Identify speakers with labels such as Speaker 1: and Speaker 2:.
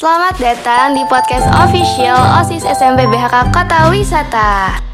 Speaker 1: Selamat datang di podcast official OSIS SMP BHK Kota Wisata.